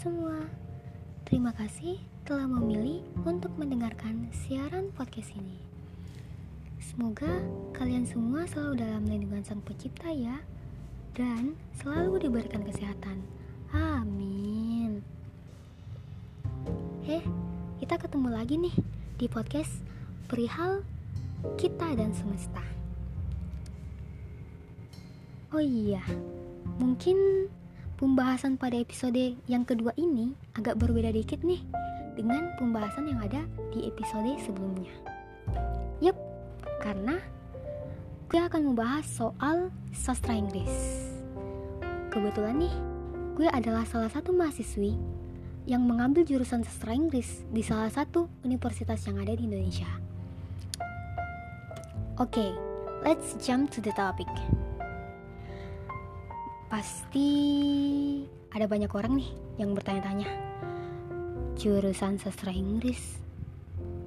semua, terima kasih telah memilih untuk mendengarkan siaran podcast ini. Semoga kalian semua selalu dalam lindungan Sang Pencipta ya, dan selalu diberikan kesehatan. Amin. Eh, kita ketemu lagi nih di podcast perihal kita dan semesta. Oh iya, mungkin pembahasan pada episode yang kedua ini agak berbeda dikit nih dengan pembahasan yang ada di episode sebelumnya. Yup, karena gue akan membahas soal sastra Inggris. Kebetulan nih, gue adalah salah satu mahasiswi yang mengambil jurusan sastra Inggris di salah satu universitas yang ada di Indonesia. Oke, okay, let's jump to the topic. Pasti ada banyak orang nih yang bertanya-tanya. Jurusan sastra Inggris.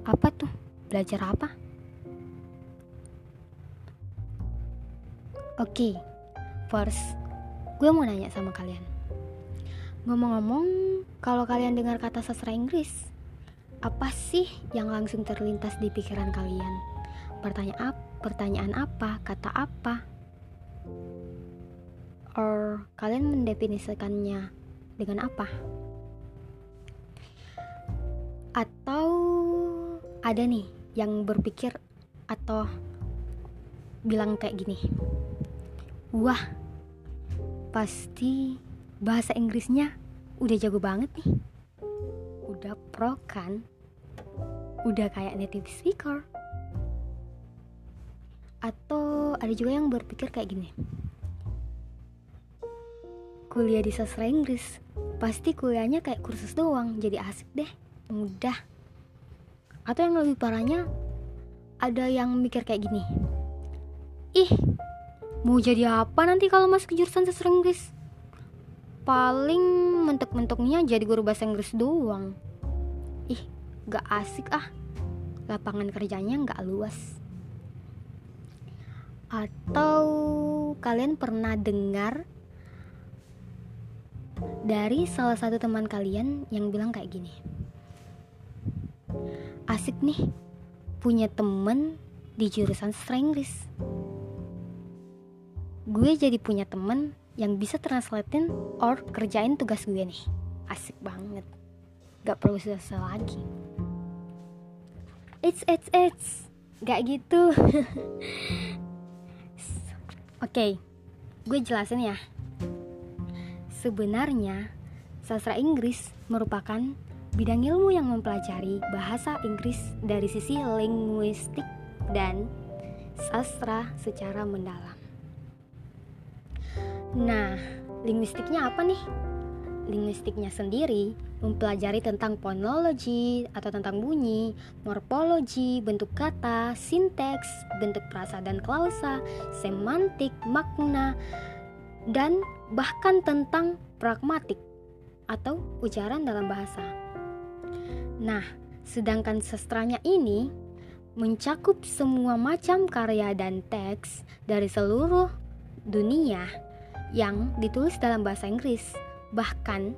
Apa tuh? Belajar apa? Oke, okay, first gue mau nanya sama kalian. Ngomong-ngomong, kalau kalian dengar kata sastra Inggris, apa sih yang langsung terlintas di pikiran kalian? Pertanyaan apa? Pertanyaan apa? Kata apa? Or kalian mendefinisikannya dengan apa? Atau ada nih yang berpikir atau bilang kayak gini. Wah, pasti bahasa Inggrisnya udah jago banget nih. Udah pro kan? Udah kayak native speaker. Atau ada juga yang berpikir kayak gini kuliah di sastra Inggris. Pasti kuliahnya kayak kursus doang jadi asik deh. Mudah. Atau yang lebih parahnya ada yang mikir kayak gini. Ih mau jadi apa nanti kalau masuk jurusan sastra Inggris? Paling mentok-mentoknya jadi guru bahasa Inggris doang. Ih gak asik ah. Lapangan kerjanya gak luas. Atau kalian pernah dengar dari salah satu teman kalian yang bilang kayak gini. Asik nih punya temen di jurusan sastra gue jadi punya temen yang bisa translatein or kerjain tugas gue nih. Asik banget. Gak perlu susah lagi. It's it's it's. Gak gitu. Oke okay, gue jelasin ya Sebenarnya, sastra Inggris merupakan bidang ilmu yang mempelajari bahasa Inggris dari sisi linguistik dan sastra secara mendalam. Nah, linguistiknya apa nih? Linguistiknya sendiri mempelajari tentang fonologi atau tentang bunyi, morfologi, bentuk kata, sinteks, bentuk frasa dan klausa, semantik, makna, dan bahkan tentang pragmatik atau ujaran dalam bahasa. Nah, sedangkan sastranya ini mencakup semua macam karya dan teks dari seluruh dunia yang ditulis dalam bahasa Inggris. Bahkan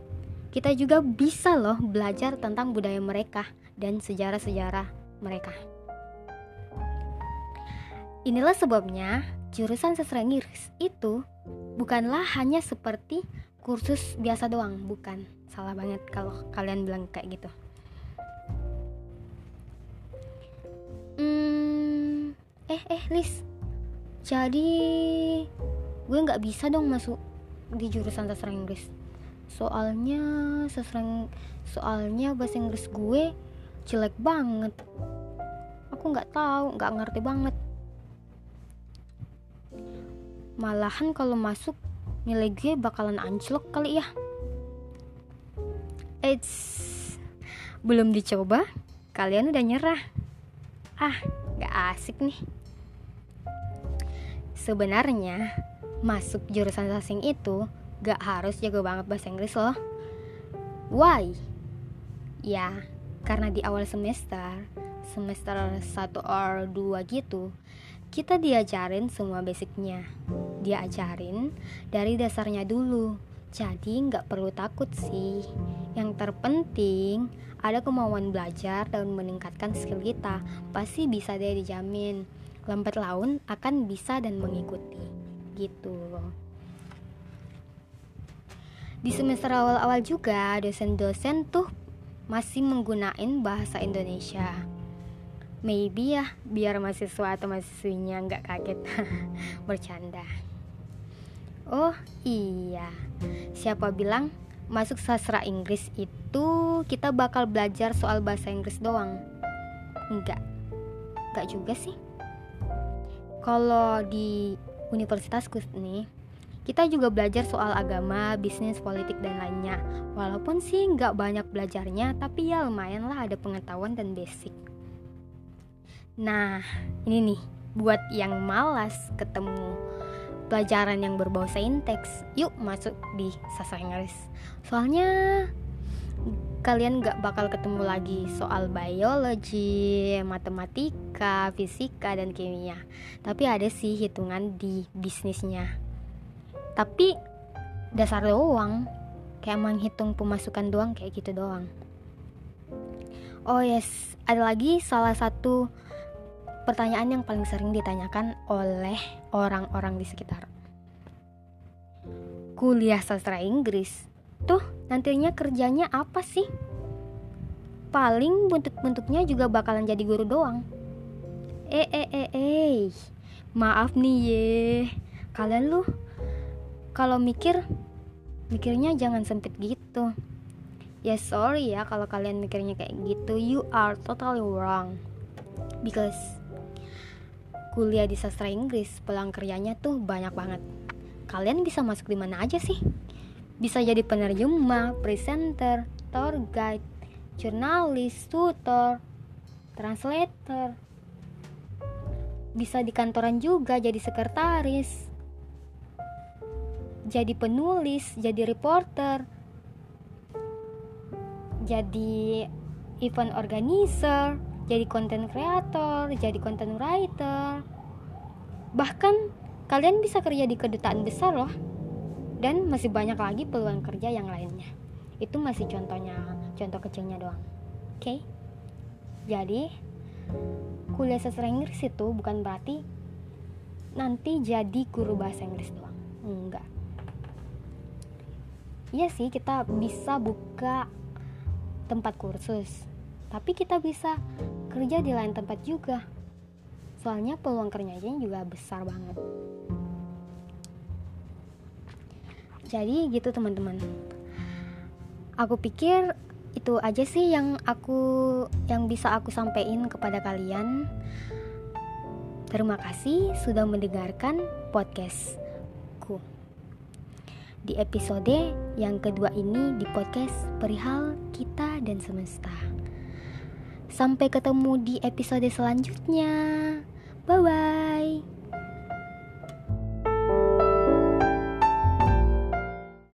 kita juga bisa loh belajar tentang budaya mereka dan sejarah-sejarah mereka. Inilah sebabnya jurusan sastra Inggris itu bukanlah hanya seperti kursus biasa doang, bukan. Salah banget kalau kalian bilang kayak gitu. Hmm, eh eh Lis, jadi gue nggak bisa dong masuk di jurusan sastra Inggris. Soalnya sastra soalnya bahasa Inggris gue jelek banget. Aku nggak tahu, nggak ngerti banget malahan kalau masuk nilai gue bakalan anjlok kali ya Eits, belum dicoba, kalian udah nyerah. Ah, gak asik nih. Sebenarnya, masuk jurusan asing itu gak harus jago banget bahasa Inggris loh. Why? Ya, karena di awal semester, semester 1 or 2 gitu, kita diajarin semua basicnya. Dia ajarin dari dasarnya dulu. Jadi nggak perlu takut sih. Yang terpenting ada kemauan belajar dan meningkatkan skill kita. Pasti bisa deh dijamin. Lambat laun akan bisa dan mengikuti. Gitu loh. Di semester awal-awal juga dosen-dosen tuh masih menggunakan bahasa Indonesia. Maybe ya biar mahasiswa atau mahasiswinya nggak kaget bercanda. Oh iya, siapa bilang masuk sastra Inggris itu kita bakal belajar soal bahasa Inggris doang? Enggak, enggak juga sih. Kalau di universitasku nih, kita juga belajar soal agama, bisnis, politik, dan lainnya. Walaupun sih nggak banyak belajarnya, tapi ya lumayan lah ada pengetahuan dan basic. Nah, ini nih, buat yang malas ketemu pelajaran yang berbau sainteks yuk masuk di sastra Inggris soalnya kalian gak bakal ketemu lagi soal biologi, matematika, fisika, dan kimia. Tapi ada sih hitungan di bisnisnya. Tapi dasar doang, kayak menghitung pemasukan doang kayak gitu doang. Oh yes, ada lagi salah satu pertanyaan yang paling sering ditanyakan oleh orang-orang di sekitar. Kuliah sastra Inggris, tuh nantinya kerjanya apa sih? Paling bentuk-bentuknya juga bakalan jadi guru doang. Eh eh eh eh, maaf nih ye, kalian lu kalau mikir mikirnya jangan sempit gitu. Ya sorry ya kalau kalian mikirnya kayak gitu, you are totally wrong. Because kuliah di sastra Inggris, peluang kerjanya tuh banyak banget. Kalian bisa masuk di mana aja sih? Bisa jadi penerjemah, presenter, tour guide, jurnalis, tutor, translator. Bisa di kantoran juga jadi sekretaris. Jadi penulis, jadi reporter. Jadi event organizer jadi content creator, jadi content writer. Bahkan kalian bisa kerja di kedutaan besar loh. Dan masih banyak lagi peluang kerja yang lainnya. Itu masih contohnya, contoh kecilnya doang. Oke. Okay? Jadi kuliah sastra Inggris itu bukan berarti nanti jadi guru bahasa Inggris doang. Enggak. Iya sih kita bisa buka tempat kursus tapi kita bisa kerja di lain tempat juga. Soalnya peluang kerjanya juga besar banget. Jadi gitu teman-teman. Aku pikir itu aja sih yang aku yang bisa aku sampaikan kepada kalian. Terima kasih sudah mendengarkan podcastku. Di episode yang kedua ini di podcast perihal kita dan semesta. Sampai ketemu di episode selanjutnya. Bye bye.